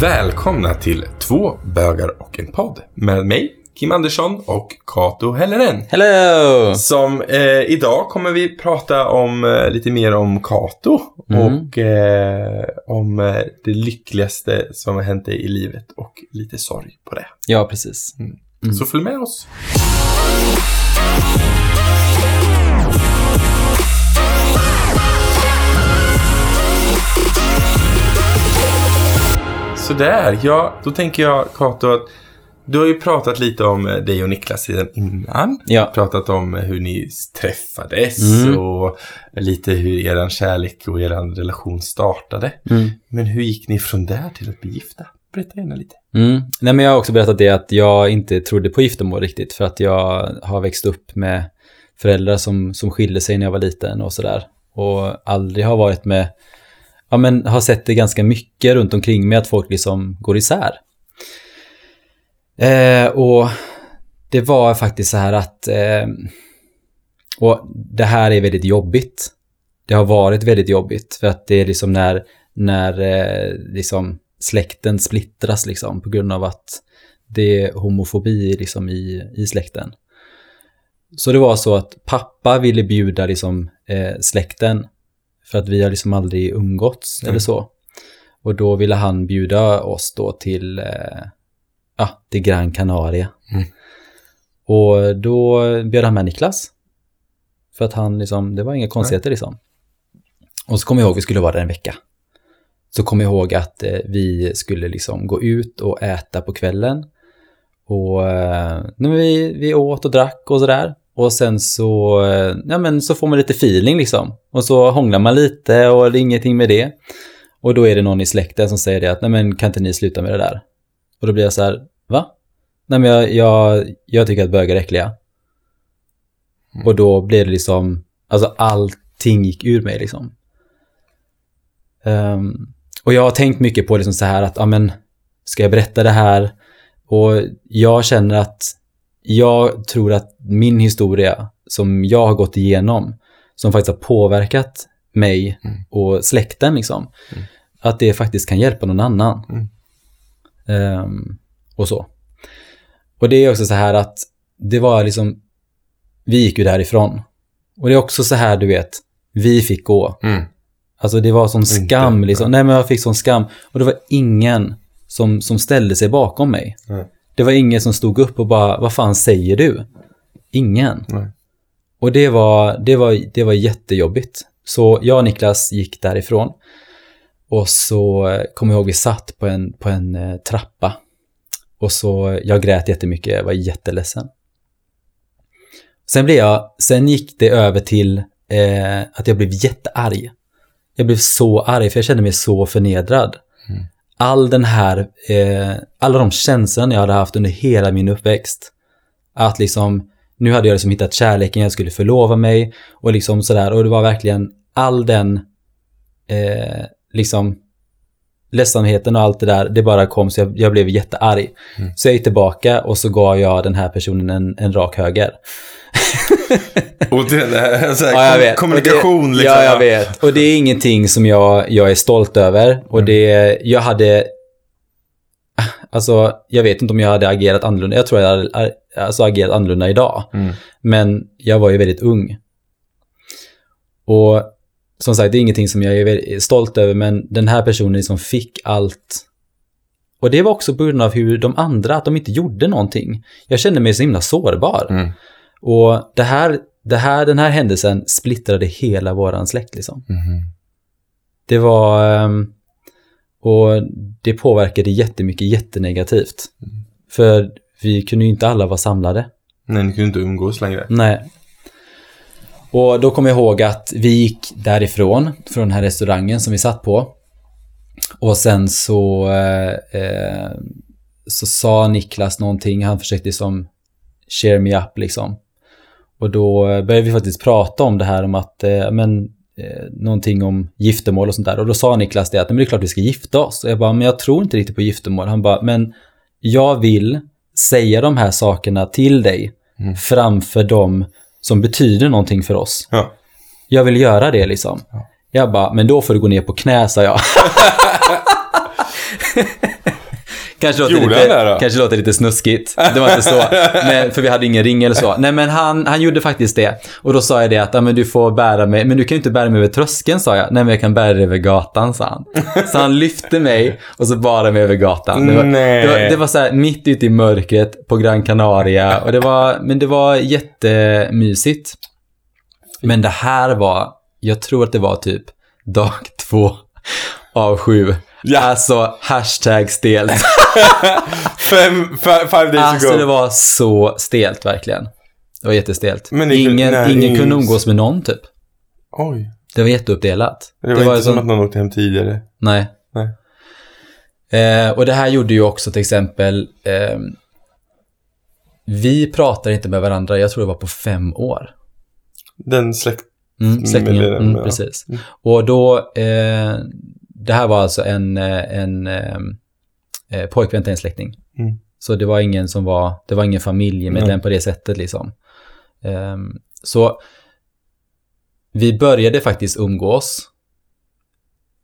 Välkomna till Två bögar och en podd med mig, Kim Andersson och Kato Helleren. Hello! Som eh, idag kommer vi prata om eh, lite mer om Kato Mm. och eh, om eh, det lyckligaste som har hänt dig i livet och lite sorg på det. Ja, precis. Mm. Så följ med oss. Sådär, ja, då tänker jag Kato att du har ju pratat lite om eh, dig och Niklas sedan innan. Ja. Pratat om eh, hur ni träffades Mm. och lite hur er kärlek och er relation startade. Mm. Men hur gick ni från där till att bli gifta? Berätta gärna lite. Mm. Nej, men jag har också berättat det att jag inte trodde på giftermål riktigt för att jag har växt upp med föräldrar som, som skilde sig när jag var liten och sådär. Och aldrig har varit med, ja men har sett det ganska mycket runt omkring mig att folk liksom går isär. Eh, och det var faktiskt så här att, eh, och det här är väldigt jobbigt. Det har varit väldigt jobbigt för att det är liksom när, när eh, liksom släkten splittras liksom på grund av att det är homofobi liksom i, i släkten. Så det var så att pappa ville bjuda liksom eh, släkten för att vi har liksom aldrig umgåtts Mm. eller så. Och då ville han bjuda oss då till, eh, ja, till Gran Canaria. Mm. Och då bjöd han med Niklas. För att han liksom, det var inga konstigheter liksom. Och så kom jag ihåg, vi skulle vara där en vecka. Så kom jag ihåg att eh, vi skulle liksom gå ut och äta på kvällen. Och eh, vi, vi åt och drack och sådär. Och sen så, eh, ja men så får man lite feeling liksom. Och så hånglar man lite och det är ingenting med det. Och då är det någon i släkten som säger det att nej men kan inte ni sluta med det där? Och då blir jag så här, va? Nej men jag, jag, jag tycker att bögar är äckliga. Och då blev det liksom, alltså allting gick ur mig liksom. Ehm, och jag har tänkt mycket på liksom så här att, ja men, ska jag berätta det här? Och jag känner att jag tror att min historia som jag har gått igenom, som faktiskt har påverkat mig Mm. och släkten liksom, Mm. att det faktiskt kan hjälpa någon annan. Mm. Ehm, och så. Och det är också så här att det var liksom, vi gick ju därifrån. Och det är också så här, du vet, vi fick gå. Mm. Alltså det var sån Inte, skam liksom. Nej men jag fick sån skam. Och det var ingen som, som ställde sig bakom mig. Det var ingen som stod upp och bara, vad fan säger du? Ingen. Nej. Och det var, det var, det var jättejobbigt. Så jag och Niklas gick därifrån. Och så eh, kommer jag ihåg vi satt på en, på en eh, trappa. Och så, jag grät jättemycket, jag var jätteledsen. Sen blev jag, sen gick det över till eh, att jag blev jättearg. Jag blev så arg för jag kände mig så förnedrad. Mm. All den här, eh, alla de känslorna jag hade haft under hela min uppväxt. Att liksom, nu hade jag liksom hittat kärleken, jag skulle förlova mig och liksom sådär. Och det var verkligen all den, eh, liksom, ledsamheten och allt det där, det bara kom så jag, jag blev jättearg. Mm. Så jag gick tillbaka och så gav jag den här personen en, en rak höger. Och den är så här, Ja, kommunikation det, liksom. Ja, jag vet. Och det är ingenting som jag, jag är stolt över. Och det, jag hade... Alltså, jag vet inte om jag hade agerat annorlunda. Jag tror jag hade alltså, agerat annorlunda idag. Mm. Men jag var ju väldigt ung. Och som sagt, det är ingenting som jag är stolt över, men den här personen som fick allt. Och det var också på grund av hur de andra, att de inte gjorde någonting. Jag kände mig så himla sårbar. Mm. Och det här, det här, den här händelsen splittrade hela våran släkt liksom. Mhm. Det var... ehm, Och det påverkade jättemycket, jättenegativt. För vi kunde ju inte alla vara samlade. Nej, ni kunde inte umgås längre. Nej. Och då kommer jag ihåg att vi gick därifrån, från den här restaurangen som vi satt på. Och sen så, eh, eh, så sa Niklas någonting, han försökte som cheer me up liksom. Och då började vi faktiskt prata om det här om att, eh, men, eh, någonting om giftermål och sånt där. Och då sa Niklas det att, men det är klart vi ska gifta oss. Och jag bara, men jag tror inte riktigt på giftermål. Han bara, men jag vill säga de här sakerna till dig Mm. framför dem som betyder någonting för oss. Ja. Jag vill göra det liksom. Ja. Jag bara, men då får du gå ner på knä, sa jag. kanske, låter Gjorde lite, han det kanske låter lite snuskigt. Det var inte så. Men, för vi hade ingen ring eller så. Nej, men han, han gjorde faktiskt det. Och då sa jag det att ja, men du får bära mig. Men du kan ju inte bära mig över tröskeln, sa jag. Nej, men jag kan bära dig över gatan, sa han. Så han lyfte mig och så bar mig över gatan. Det var, Nej. det var, det var så här mitt ute i mörkret på Gran Canaria. Och det var, men det var jättemysigt. Men det här var, jag tror att det var typ dag två av sju. Ja. Alltså, hashtag stelt. Fem, fi- five days Alltså ago. det var så stelt verkligen. Det var jättestelt. Men det- ingen nej, ingen kunde umgås med någon typ. Oj. Det var jätteuppdelat. Det var, inte som sån- att någon åkte hem tidigare. Nej. Nej. Eh, och det här gjorde ju också till exempel, ehm, vi pratar inte med varandra, jag tror det var på fem år. Den släkt... Mm, släktingen, mm, ja. precis. Mm. Och då, eh, det här var alltså en, eh, en eh, eh, pojkvän till en släkting. Mm. Så det var ingen som var, det var ingen familjemedlem Nej. på det sättet liksom. Ehm, så vi började faktiskt umgås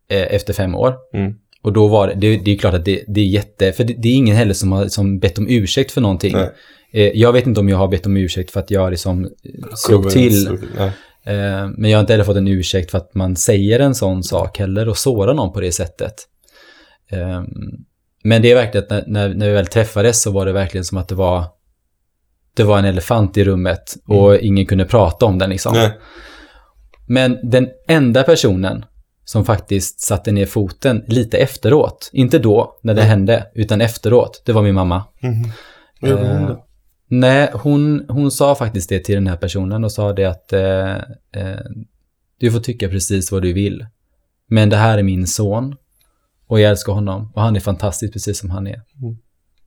eh, efter fem år. Mm. Och då var det, det, det är klart att det, det är jätte, för det, det är ingen heller som har som bett om ursäkt för någonting. Eh, jag vet inte om jag har bett om ursäkt för att jag liksom slog till. Nej. Eh, Men jag har inte heller fått en ursäkt för att man säger en sån sak heller och sårar någon på det sättet. Eh, Men det är verkligen att när, när, vi väl träffades så var det verkligen som att det var det var en elefant i rummet och ingen kunde prata om den liksom. Nej. Men den enda personen som faktiskt satte ner foten lite efteråt, inte då när det Nej. hände, utan efteråt, det var min mamma. Hon Eh? Nej, hon, hon sa faktiskt det till den här personen och sa det att eh, eh, du får tycka precis vad du vill. Men det här är min son och jag älskar honom och han är fantastisk precis som han är. Mm.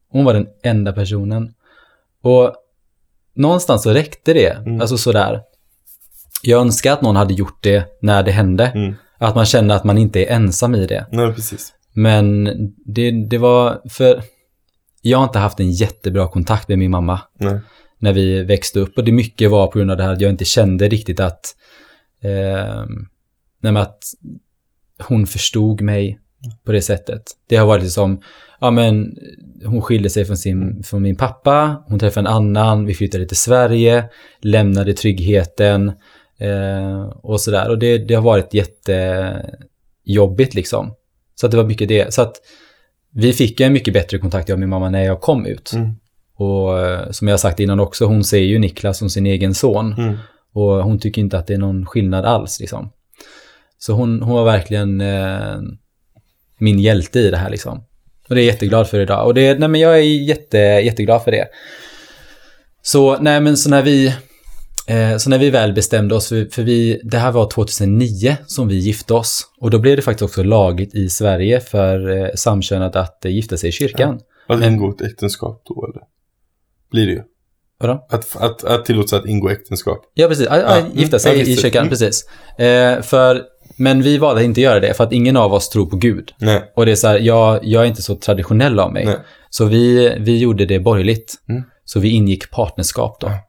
Hon var den enda personen. Och någonstans så räckte det, Mm. alltså sådär. Jag önskar att någon hade gjort det när det hände. Mm. Att man känner att man inte är ensam i det. Nej, precis. Men det, det var för... Jag har inte haft en jättebra kontakt med min mamma Nej. när vi växte upp. Och det mycket var på grund av det här att jag inte kände riktigt att... Eh, att hon förstod mig på det sättet. Det har varit liksom, ja men hon skilde sig från, sin, från min pappa, hon träffade en annan, vi flyttade till Sverige, lämnade tryggheten eh, och sådär. Och det, det har varit jättejobbigt liksom. Så att det var mycket det. Så att vi fick en mycket bättre kontakt jag och min mamma när jag kom ut. Mm. Och eh, som jag har sagt innan också, hon ser ju Niklas som sin egen son. Mm. Och hon tycker inte att det är någon skillnad alls liksom. Så hon, hon var verkligen eh, min hjälte i det här liksom. Och det är jag jätteglad för idag. Och det, nej men jag är jätte, jätteglad för det. Så, nej men så när vi, så när vi väl bestämde oss, för, vi, det här var 2009 som vi gifte oss. Och då blev det faktiskt också lagligt i Sverige för eh, samkönade att eh, gifta sig i kyrkan. Att Men- ingå ett äktenskap då, eller? Blir det ju. Vadå? Att, att, att tillåts att ingå äktenskap. Ja, precis. Ja, ja, Ja, gifta mm, sig ja, i kyrkan, Mm. precis. Eh, för, men vi valde att inte göra det, för att ingen av oss tror på Gud. Nej. Och det är så här, jag, jag är inte så traditionell av mig. Nej. Så vi, vi gjorde det borgerligt. Mm. Så vi ingick partnerskap då. Ja.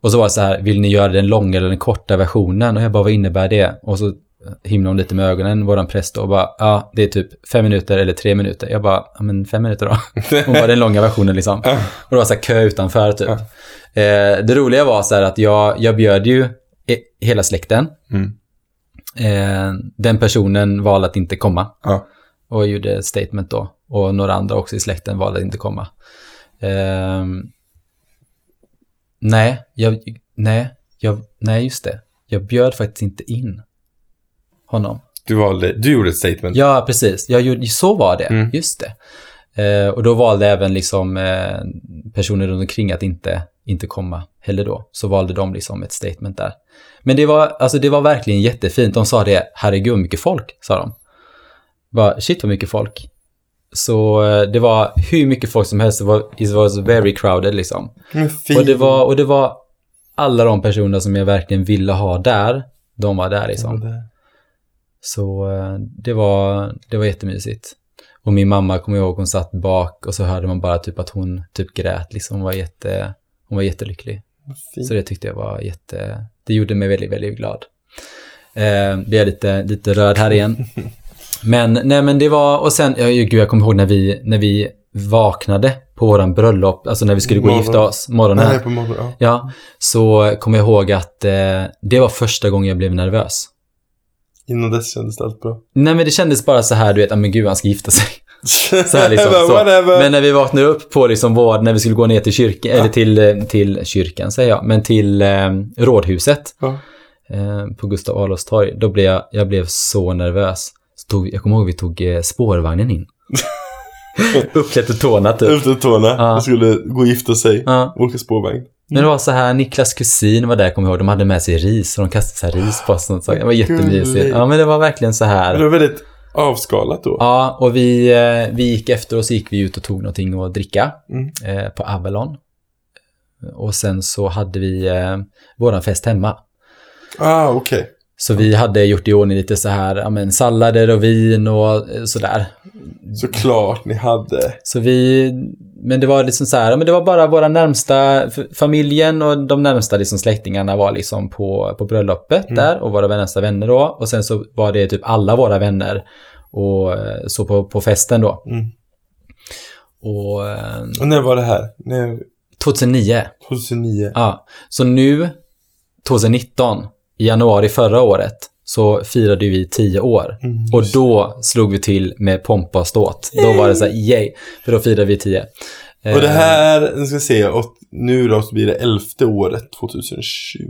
Och så var det så här, vill ni göra den långa eller den korta versionen? Och jag bara, vad innebär det? Och så himlade hon lite med ögonen, våran präst, och bara, ja, det är typ fem minuter eller tre minuter. Jag bara, ja men fem minuter då. Hon var den långa versionen liksom. Och det var så här kö utanför typ. Ja. Eh, det roliga var så här att jag, jag bjöd ju hela släkten. Mm. Eh, den personen valde att inte komma Ja. och gjorde ett statement då. Och några andra också i släkten valde att inte komma. Ehm, nej, jag, nej, jag, nej, just det. Jag bjöd faktiskt inte in honom. Du valde, du gjorde ett statement. Ja, precis. Jag gjorde, så var det. Mm. Just det. Eh, och då valde även liksom eh, personer runt omkring att inte, inte komma heller då. Så valde de liksom ett statement där. Men det var, alltså det var verkligen jättefint. De sa det, herregud mycket folk, sa de. Bara, shit vad mycket folk. Så eh, det var hur mycket folk som helst. Det var, it was very crowded liksom. Och det var, och det var alla de personer som jag verkligen ville ha där, de var där liksom. Ja, det- Så eh, det var, det var jättemysigt. Och min mamma, kommer jag ihåg, hon satt bak och så hörde man bara typ att hon typ grät liksom. Hon var, jätte, hon var jättelycklig. fint. Så det tyckte jag var jätte, det gjorde mig väldigt, väldigt glad. Eh, blir jag lite, lite röd här igen. Men, nej men det var, och sen, ja, gud jag kommer ihåg när vi, när vi vaknade på våran bröllop, alltså när vi skulle gå och Morgon. gifta oss, morgonen. Nej, på morgonen. Ja. Ja, så kommer jag ihåg att eh, det var första gången jag blev nervös. Innan dess kändes det allt bra. Nej men det kändes bara så här, du vet, ah, men gud han ska gifta sig. Så här liksom. Så. Men när vi vaknade upp på liksom vår, när vi skulle gå ner till kyrkan, eller till, eh, till kyrkan säger jag, men till eh, rådhuset Ja. eh, på Gustav Adolfs torg, då blev jag, jag blev så nervös. Så tog, jag kommer ihåg vi tog eh, spårvagnen in. Uppklätt till tårna typ. Efter tårna. Ja. Och skulle gå och gifta sig. Ja. Åka spårvagn. Men det var så här, Niklas kusin var där, kommer jag ihåg. De hade med sig ris och de kastade så här ris på oss. och sånt. Det var jättemysigt. Ja, men det var verkligen så Men här. det var väldigt avskalat då. Ja, och vi, eh, vi gick efter och så gick vi ut och tog någonting att dricka Mm. eh, på Avalon. Och sen så hade vi eh, våran fest hemma. Ah, okej. Så vi hade gjort i ordning lite så här, ja men sallader och vin och eh, sådär. Såklart ni hade. Så vi, men det var liksom så här, ja, men det var bara våra närmsta, familjen och de närmsta liksom släktingarna var liksom på, på bröllopet Mm. där och våra närmsta vänner då. Och sen så var det typ alla våra vänner och eh, så på, på festen då. Mm. Och eh, Och när var det här? När, 2009, 2009? ja. Så nu, 2019, i januari förra året, så firade vi tio år. Mm, Och då slog vi till med pompa och ståt. Då var det så här, yay, för då firade vi tio. Och det Eh, här, nu ska vi se, och nu då så blir det elfte året, 2020.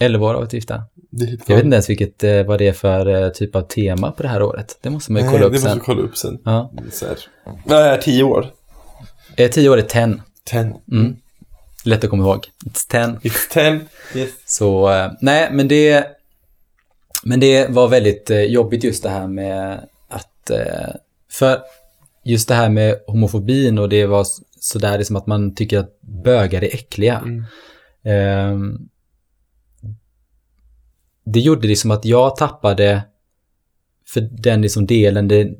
11 år har vi gifta. Det Jag vet inte ens vilket, eh, vad det är för eh, typ av tema på det här året. Det måste man ju Nej, kolla upp det måste sen. vi kolla upp sen. Ja. Så här. Är tio år? Eh, 10 år är 10. Ten. Mm. Lätt att komma ihåg. It's 10. It's ten. Yes. Så, eh, nej, men det, men det var väldigt eh, jobbigt just det här med att, eh, för just det här med homofobin och det var sådär liksom att man tycker att bögar är äckliga. Mm. Ehm, det gjorde liksom att jag tappade för den liksom delen det,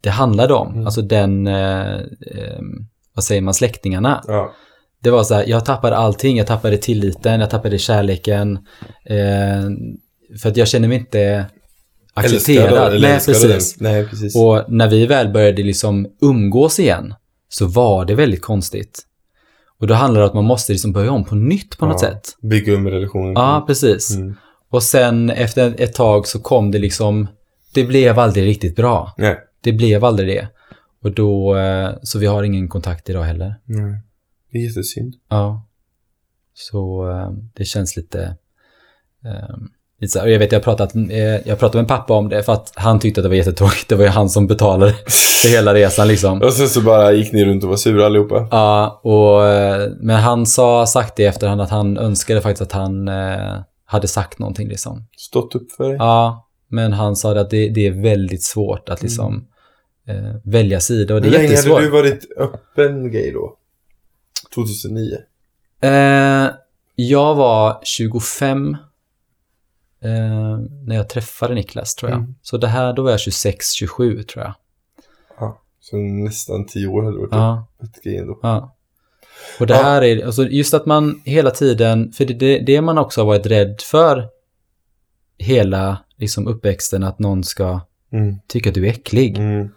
det handlade om. Mm. Alltså den, eh, ehm, vad säger man, släktingarna. Ja. Det var så här, jag tappade allting. Jag tappade tilliten, jag tappade kärleken. Eh, för att jag känner mig inte accepterad. Eller Nej, precis. Nej, precis. Och när vi väl började liksom umgås igen så var det väldigt konstigt. Och då handlar det om att man måste liksom börja om på nytt på något Ja. sätt. Bygga um relationen. Ja, precis. Mm. Och sen efter ett tag så kom det liksom, det blev aldrig riktigt bra. Nej. Det blev aldrig det. Och då, eh, så vi har ingen kontakt idag heller. Nej. Det är jättesynd. Ja. Så eh, det känns lite... Eh, lite så här, och jag vet, jag pratat, eh, jag pratade med pappa om det för att han tyckte att det var jättetråkigt. Det var ju han som betalade för hela resan liksom. Och sen så bara gick ni runt och var sura allihopa. Ja, och, eh, men han sa sagt det i efterhand att han önskade faktiskt att han eh, hade sagt någonting liksom. Stått upp för dig. Ja, men han sa det att det, det är väldigt svårt att liksom eh, välja sida och det Hur är länge jättesvårt. hade du varit öppen gay då? 2009? Eh, jag var 25 eh, när jag träffade Niklas tror jag. Mm. Så det här, då var jag 26-27 tror jag. Ja. Så nästan tio år hade du varit Ja, ändå. ja. Och det Ja. här är, alltså just att man hela tiden, för det, det, det man också har varit rädd för hela liksom uppväxten, att någon ska Mm. tycka att du är äcklig. Mm.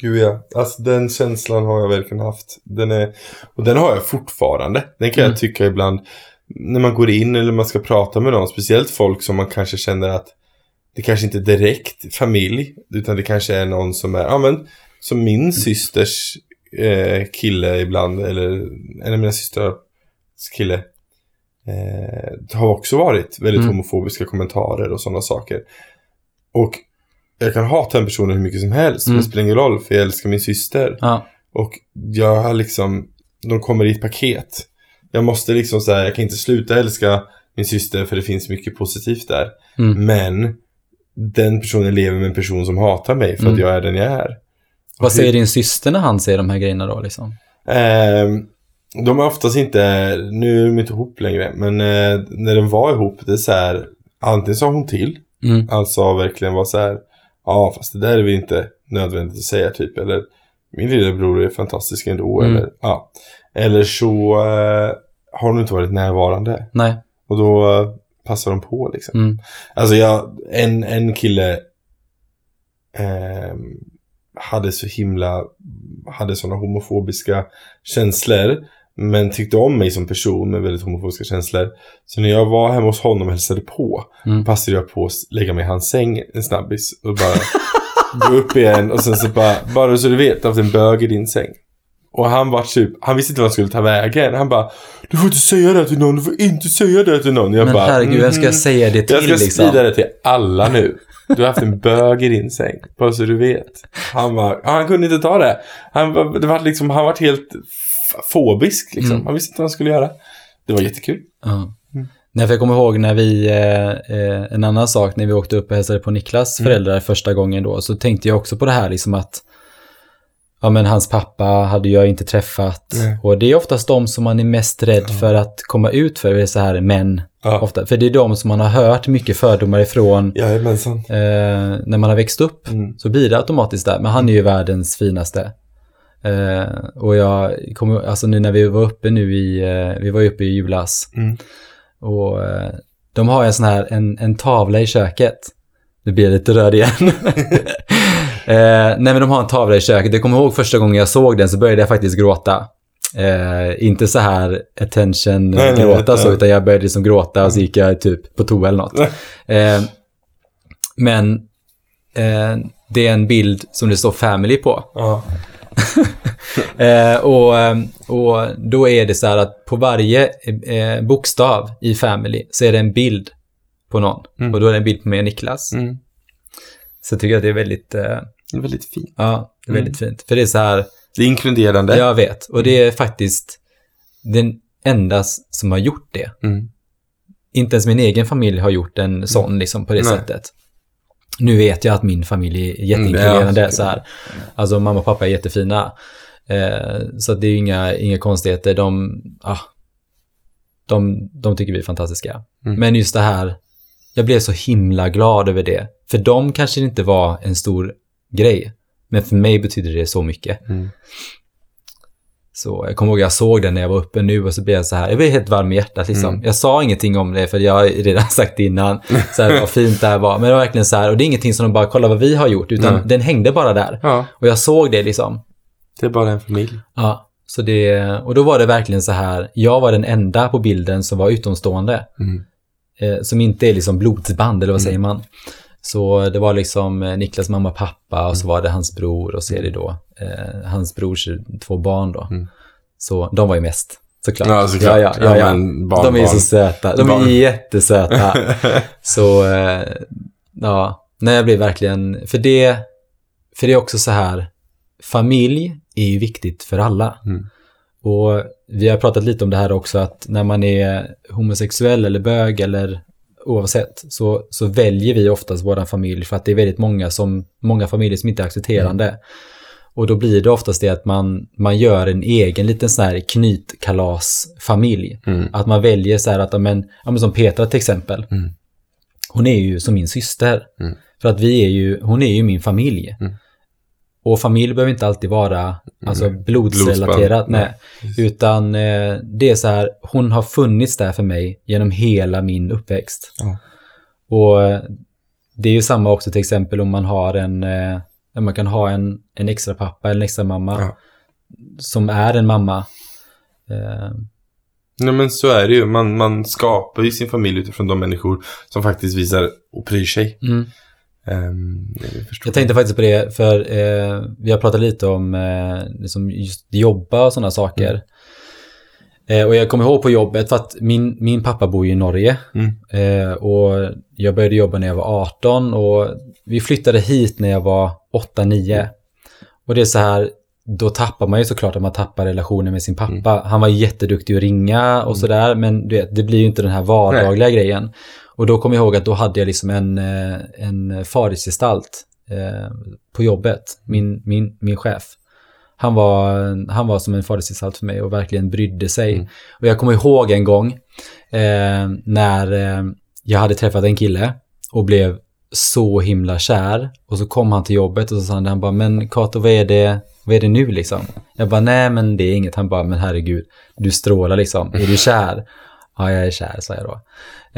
Gud ja, alltså den känslan har jag verkligen haft. Den är, och den har jag fortfarande. Den kan Mm. jag tycka ibland när man går in eller man ska prata med någon. Speciellt folk som man kanske känner att det kanske inte är direkt familj. Utan det kanske är någon som är, ja men som min systers eh, kille ibland. Eller en av mina systrars kille. Eh, har också varit väldigt Mm. homofobiska kommentarer och sådana saker. Och jag kan hata den personen hur mycket som helst. Men Mm. det spelar ingen roll för jag älskar min syster. Ja, Och jag har liksom, de kommer i ett paket. Jag måste liksom säga, jag kan inte sluta älska min syster för det finns mycket positivt där. mm. Men den personen lever med en person som hatar mig för att Mm. jag är den jag är. Vad säger din syster när han säger de här grejerna då liksom? Ehm, de är oftast inte, nu är de inte ihop längre, men eh, när de var ihop, det är så här, antingen sa hon till, Mm. alltså verkligen var så här, ja fast det där är vi inte nödvändigt att säga typ, eller min lillebror är fantastisk ändå, Mm. eller ja. Eller så eh, har hon inte varit närvarande, Nej. och då eh, passar de på liksom. Mm. Alltså jag, en, en kille eh, hade så himla, hade sådana homofobiska känslor. Men tyckte om mig som person med väldigt homofobiska känslor. Så när jag var hemma hos honom och hälsade på. Mm. Passade jag på att lägga mig i hans säng en snabbis. Och bara gå upp igen. Och sen så bara, bara så du vet, haft en bög i din säng. Och han var typ, han visste inte vad han skulle ta vägen. Han bara, du får inte säga det till någon, du får inte säga det till någon. Jag Men bara, herregud, vem ska jag "Mhm." säga det till Jag ska liksom? sprida det till alla nu. Du har haft en bög i din säng. Bara så du vet. Han var, han kunde inte ta det. Han var, det var liksom, han var helt fobisk liksom. Mm. Han visste inte vad han skulle göra. Det var jättekul. Ja. Nej, för jag kommer ihåg när vi, eh, eh, en annan sak, när vi åkte upp och hälsade på Niklas Mm. föräldrar första gången då, så tänkte jag också på det här liksom att Ja men hans pappa hade jag inte träffat. Nej. Och det är oftast de som man är mest rädd för att komma ut för, det är så här män. Ja. Ofta. För det är de som man har hört mycket fördomar ifrån Jajamensan. eh, när man har växt upp. Mm. Så blir det automatiskt där. Men han är ju världens finaste. Eh, och jag kommer, alltså nu när vi var uppe nu i, eh, vi var ju uppe i julas. Mm. Och eh, de har en sån här, en, en tavla i köket. Nu blir jag lite röd igen. eh, nej men de har en tavla i köket. Jag kommer ihåg första gången jag såg den så började jag faktiskt gråta. Eh, inte så här attention Nej, nej, gråta nej. så, utan jag började liksom gråta och så gick jag typ på toa eller något. Eh, men eh, det är en bild som det står family på. Ja. Eh, och, och då är det så här att på varje eh, bokstav i family så är det en bild på någon. Mm. Och då är det en bild på mig och Niklas. Mm. Så jag tycker att det är väldigt, eh, Det är väldigt fint. ja, det är Mm. väldigt fint. För det är så här, Det är inkluderande. jag vet. Och det är faktiskt den enda som har gjort det. Mm. Inte ens min egen familj har gjort en sån liksom på det Nej. sättet. Nu vet jag att min familj är jätteinkluderande. Mm, så här. Alltså mamma och pappa är jättefina. Eh, så det är ju inga, inga konstigheter. De, ah, de, de tycker vi är fantastiska. Mm. Men just det här, jag blev så himla glad över det. För dem kanske det inte var en stor grej. Men för mig betyder det så mycket. Mm. Så jag kommer ihåg jag såg den när jag var uppe nu och så blev jag så här, jag blev helt varm i hjärtat liksom. Mm. Jag sa ingenting om det för jag har redan sagt innan, så här, vad fint det här var. Men det var verkligen så här, och det är ingenting som de bara, kolla vad vi har gjort, utan Nej. den hängde bara där. Ja, Och jag såg det liksom. det är bara en familj. Ja, så det, och då var det verkligen så här, jag var den enda på bilden som var utomstående. Mm. Eh, som inte är liksom blodsband, eller vad säger man? Så det var liksom eh, Niklas mamma och pappa och så var det hans bror och så är det då eh, hans brors två barn då. Mm. Så de var ju mest, såklart. Ja, såklart. Ja, ja, ja, ja. barn, de är ju så söta. De Barn. är jättesöta. så, eh, ja, nej, jag blir verkligen, för det, för det är också så här, familj är ju viktigt för alla. Mm. Och vi har pratat lite om det här också, att när man är homosexuell eller bög eller oavsett, så, så väljer vi oftast vår familj för att det är väldigt många, som, många familjer som inte är accepterande. Och då blir det oftast det att man, man gör en egen liten sån här knytkalasfamilj. Mm. Att man väljer så här att, men, ja, men som Petra till exempel. Mm. Hon är ju som min syster. Mm. För att vi är ju, hon är ju min familj. Och familj behöver inte alltid vara alltså, Mm. blodsrelaterat. Blodsband. Nej. Utan eh, det är så här, hon har funnits där för mig genom hela min uppväxt. Ja. Och eh, det är ju samma också till exempel om man har en, eh, man kan ha en, en extra pappa eller en extra mamma Ja. som är en mamma. Eh, Nej men så är det ju. Man, man skapar ju sin familj utifrån de människor som faktiskt visar och bryr sig. mm. Um, jag tänkte faktiskt på det, för eh, vi har pratat lite om eh, liksom just jobba och sådana saker. Eh, och jag kommer ihåg på jobbet, för att min, min pappa bor ju i Norge. Mm. Eh, och jag började jobba när jag var 18 och vi flyttade hit när jag var 8-9. Och det är så här, då tappar man ju såklart att man tappar relationen med sin pappa. Han var jätteduktig att ringa och sådär, men du vet, det blir ju inte den här vardagliga grejen. Och då kommer jag ihåg att då hade jag liksom en, eh, en fadersgestalt eh, på jobbet, min, min, min chef. Han var, han var som en fadersgestalt för mig och verkligen brydde sig. Mm. Och jag kommer ihåg en gång eh, när eh, jag hade träffat en kille och blev så himla kär. Och så kom han till jobbet och så sa han, han bara, men Kato, vad är det, vad är det nu liksom? Jag bara, nej men det är inget. Han bara, men herregud, du strålar liksom. Är du kär? Ja, jag är kär, sa jag då.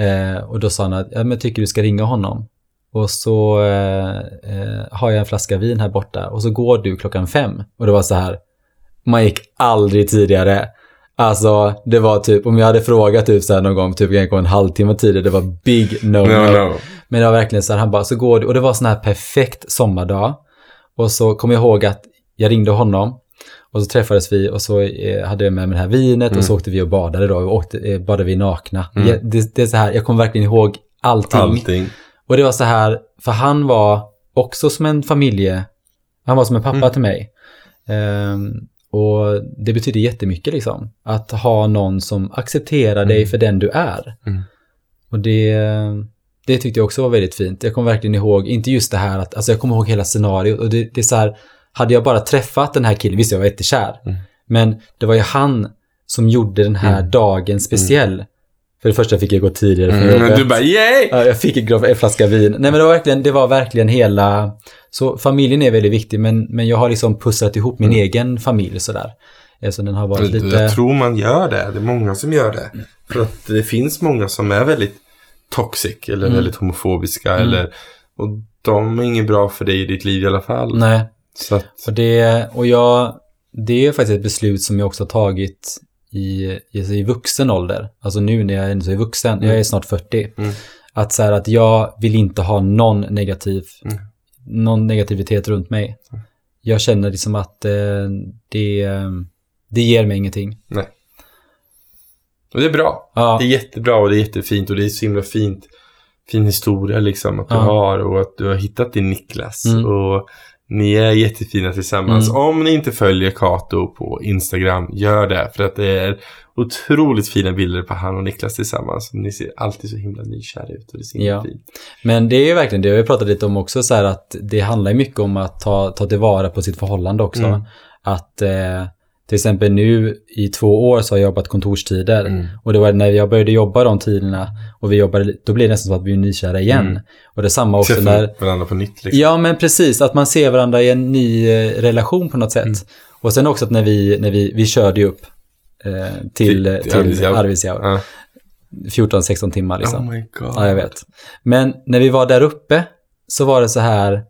Eh, och då sa han att, ja men tycker du ska ringa honom? Och så eh, eh, har jag en flaska vin här borta och så går du klockan fem. Och det var så här, man gick aldrig tidigare. Alltså, det var typ, om jag hade frågat typ så här någon gång, typ kanske en halvtimme tidigare, det var big no no. No, no. Men det var verkligen så här, han bara, så går du, och det var sån här perfekt sommardag. Och så kom jag ihåg att jag ringde honom och så träffades vi och så eh, hade jag med mig det här vinet och så åkte vi och badade då. Och åkte, eh, badade vi nakna. Jag, det, det är så här, jag kommer verkligen ihåg allting. Allting. Och det var så här, för han var också som en familje, han var som en pappa till mig. Ehm, och det betyder jättemycket liksom. Att ha någon som accepterar dig för den du är. Mm. Och det, det tyckte jag också var väldigt fint. Jag kommer verkligen ihåg, inte just det här att, alltså jag kommer ihåg hela scenariot. Och det, det är så här, hade jag bara träffat den här killen, visst jag var jättekär. Men det var ju han som gjorde den här dagen speciell. För det första fick jag gå tidigare från Mm, jobbet. du bara yay! Ja, jag fick en, flaska vin. Nej men det var verkligen, det var verkligen hela... Så familjen är väldigt viktig men, men jag har liksom pusslat ihop min egen familj sådär. Eh, Så den har varit lite... Jag tror man gör det. Det är många som gör det. För att det finns många som är väldigt toxic eller Mm. väldigt homofobiska. Eller, och de är inget bra för dig i ditt liv i alla fall. Nej, Så och det, och jag, det är faktiskt ett beslut som jag också har tagit i, i, i vuxen ålder. Alltså nu när jag är vuxen, jag är snart 40. Mm. Att så här att jag vill inte ha någon negativ, Mm. någon negativitet runt mig. Jag känner liksom att eh, det, det ger mig ingenting. nej. Och det är bra. Ja. Det är jättebra och det är jättefint och det är så himla fint. Fin historia liksom att du Ja. har och att du har hittat din Niklas. Mm. Och ni är jättefina tillsammans. Mm. Om ni inte följer Kato på Instagram, gör det. För att det är otroligt fina bilder på han och Niklas tillsammans. Ni ser alltid så himla nykära ut och det Ja. fint. Men det är ju verkligen det, har pratat lite om också så här att det handlar mycket om att ta, ta tillvara på sitt förhållande också. Mm. Att eh, till exempel nu i två år så har jag jobbat kontorstider. Mm. Och det var när jag började jobba de tiderna och vi jobbade, då blir det nästan som att vi är nykära igen. Mm. Och det är samma också när, varandra på nytt liksom. ja men precis, att man ser varandra i en ny eh, relation på något sätt. Mm. Och sen också att när vi, när vi, vi körde ju upp eh, till, Till- till, till till Arvidsjaur. Arvidsjaur. Ja. 14-16 timmar liksom. Oh my god. Ja, jag vet. Men när vi var där uppe så var det så här,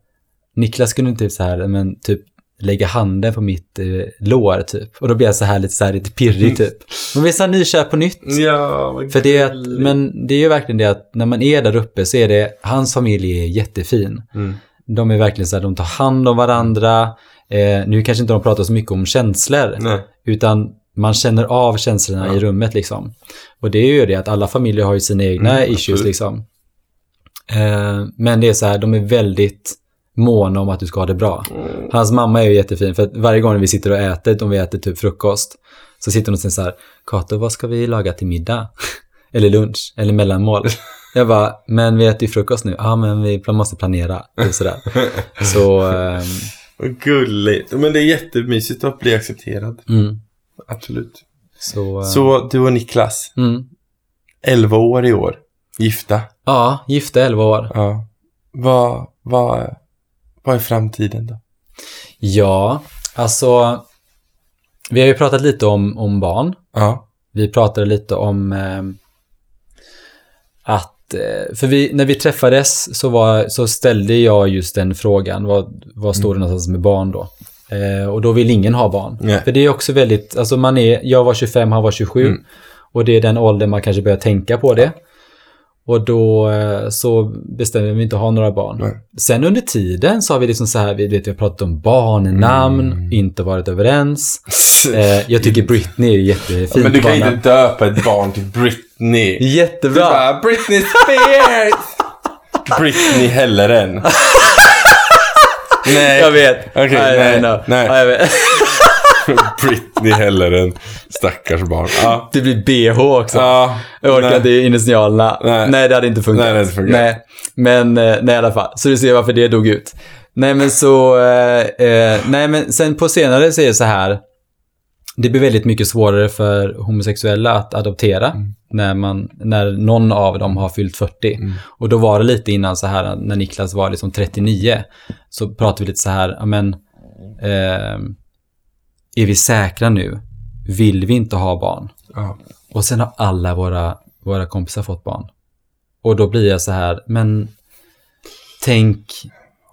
Niklas kunde typ så här, men typ lägga handen på mitt eh, lår typ. Och då blev jag så här lite, så här, lite pirrig typ. Man blir så här nykär på nytt. Ja, För det är, att, men det är ju verkligen det att när man är där uppe så är det, hans familj är jättefin. Mm. De är verkligen så här, de tar hand om varandra. Eh, nu kanske inte de pratar så mycket om känslor. Nej. Utan man känner av känslorna Ja. i rummet liksom. Och det är ju det att alla familjer har ju sina egna Mm, issues absolut. liksom. Eh, men det är så här, de är väldigt måna om att du ska ha det bra. Mm. Hans mamma är ju jättefin för att varje gång vi sitter och äter, om vi äter typ frukost, så sitter hon och säger så här, Kato, vad ska vi laga till middag? eller lunch, eller mellanmål. Jag bara, men vi äter ju frukost nu. Ja, men vi måste planera. Och sådär. Så, ehm, Vad gulligt. Men det är jättemysigt att bli accepterad. mm, Absolut. så, eh, Så du och Niklas, mm. 11 år i år, gifta. Ja, gifta 11 år. Ja. Vad, vad, vad är framtiden då? Ja, alltså, vi har ju pratat lite om, om barn. Ja. Vi pratade lite om eh, att, eh, för vi, när vi träffades så, var, så ställde jag just den frågan, vad, vad står det någonstans med barn då? Eh, och då vill ingen ha barn. Nej. För det är också väldigt, alltså man är, jag var 25, han var 27. Mm. Och det är den åldern man kanske börjar tänka på det. Och då eh, så bestämde vi inte ha några barn. Nej. Sen under tiden så har vi liksom så här, vi, vet, vi har pratat om barnnamn, Mm. inte varit överens. Eh, jag tycker Britney är jättefint men du kan barnnamn. inte döpa ett barn till Britney. Du Jättebra! bara, Britney Spears! Britney Helleren. nej. Jag vet. Okej, I- I nej, know. nej. Ja, jag vet. Britney Helleren. Stackars barn. Ja. Det blir BH också. Ja. Jag orkar inte initialerna. Nej. Nej. det hade inte funkat. Nej, det hade inte funkat. Nej. Men, eh, nej i alla fall. Så du ser varför det dog ut. Nej men så, eh, eh, nej men sen på senare så är det så här. Det blir väldigt mycket svårare för homosexuella att adoptera Mm. när, man, när någon av dem har fyllt 40. Mm. Och då var det lite innan så här, när Niklas var liksom 39, så pratade vi lite så här, men, eh, är vi säkra nu? Vill vi inte ha barn? Ja. Och sen har alla våra, våra kompisar fått barn. Och då blir jag så här, men tänk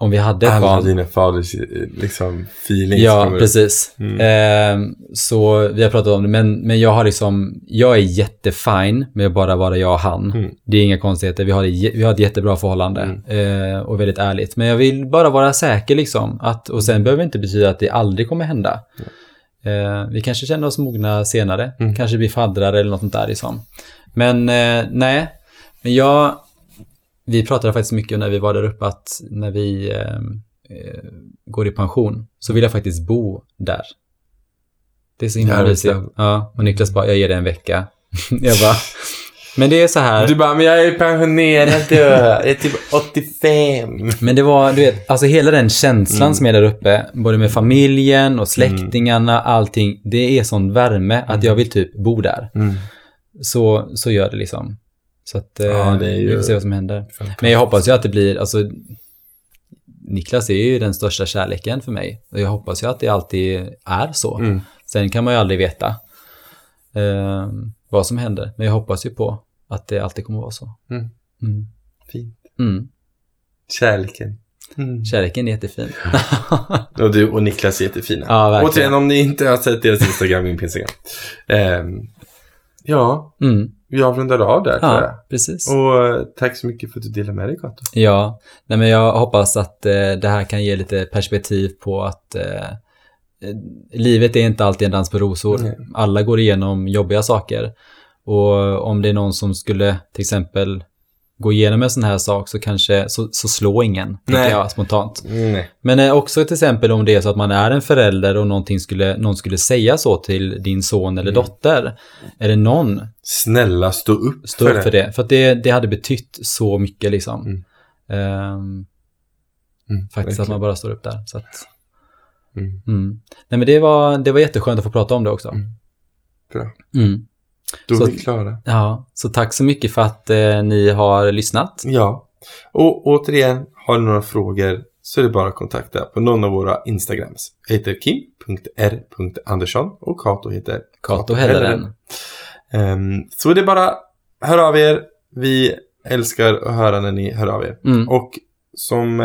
om vi hade Alla barn. dina faders liksom feelings Ja, precis. Mm. Eh, så vi har pratat om det, men, men jag har liksom, jag är jättefine med att bara vara jag och han. Mm. Det är inga konstigheter, vi har, vi har ett jättebra förhållande Mm. eh, och väldigt ärligt. Men jag vill bara vara säker liksom, att, och sen behöver det inte betyda att det aldrig kommer hända. Eh, vi kanske känner oss mogna senare, Mm. kanske blir faddrar eller något sånt där liksom. Men eh, nej, men jag, vi pratade faktiskt mycket när vi var där uppe att när vi eh, eh, går i pension så vill jag faktiskt bo där. Det är så himla mysigt. Ja, och Niklas bara, jag ger dig en vecka. jag bara, men det är så här. Du bara, men jag är pensionerad du. Jag är typ 85. Men det var, du vet, alltså hela den känslan Mm. som är där uppe, både med familjen och släktingarna, allting, det är sån värme att jag vill typ bo där. Mm. Så, så gör det liksom. Så att, eh, Ja, det är ju- vi får se vad som händer. Men jag hoppas ju att det blir, alltså Niklas är ju den största kärleken för mig. Och jag hoppas ju att det alltid är så. Mm. Sen kan man ju aldrig veta eh, vad som händer. Men jag hoppas ju på att det alltid kommer vara så. Mm. Mm. Fint. Mm. Kärleken. Mm. Kärleken är jättefin. Och du och Niklas är jättefina. Ja, verkligen. Återigen, om ni inte har sett deras Instagram, min Instagram. Ehm, ja, mm. vi avrundar av där tror jag. Ja, precis. Och eh, tack så mycket för att du delade med dig, Kato. Ja, nej men jag hoppas att eh, det här kan ge lite perspektiv på att eh, eh, livet är inte alltid en dans på rosor. Nej. Alla går igenom jobbiga saker. Och om det är någon som skulle till exempel gå igenom en sån här sak så kanske, så, så slå ingen, Nej. jag spontant. Nej. Men eh, också till exempel om det är så att man är en förälder och någonting skulle, någon skulle säga så till din son eller Mm. dotter. Är det någon Snälla, stå upp Stå upp för det. För att det, det hade betytt så mycket liksom. Mm. Ehm, Mm, faktiskt att verkligen. man bara står upp där. Så att, Mm. mm. Nej men det var, det var jätteskönt att få prata om det också. Mm. Bra. Då Så är vi att- klara. Ja, så tack så mycket för att eh, ni har lyssnat. Ja. Och återigen, har ni några frågor så är det bara att kontakta på någon av våra Instagrams. Jag heter kim.r.andersson och Kato heter Kato Helleren. Ehm, så det är bara, hör av er. Vi älskar att höra när ni hör av er. Mm. Och som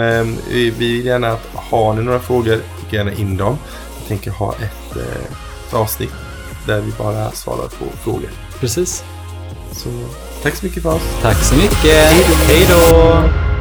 vi vi vill gärna att, har ni några frågor, skicka gärna in dem. Jag tänker ha ett, eh, ett avsnitt där vi bara svarar på frågor. Precis. Så tack så mycket för oss. Tack så mycket. Hej då.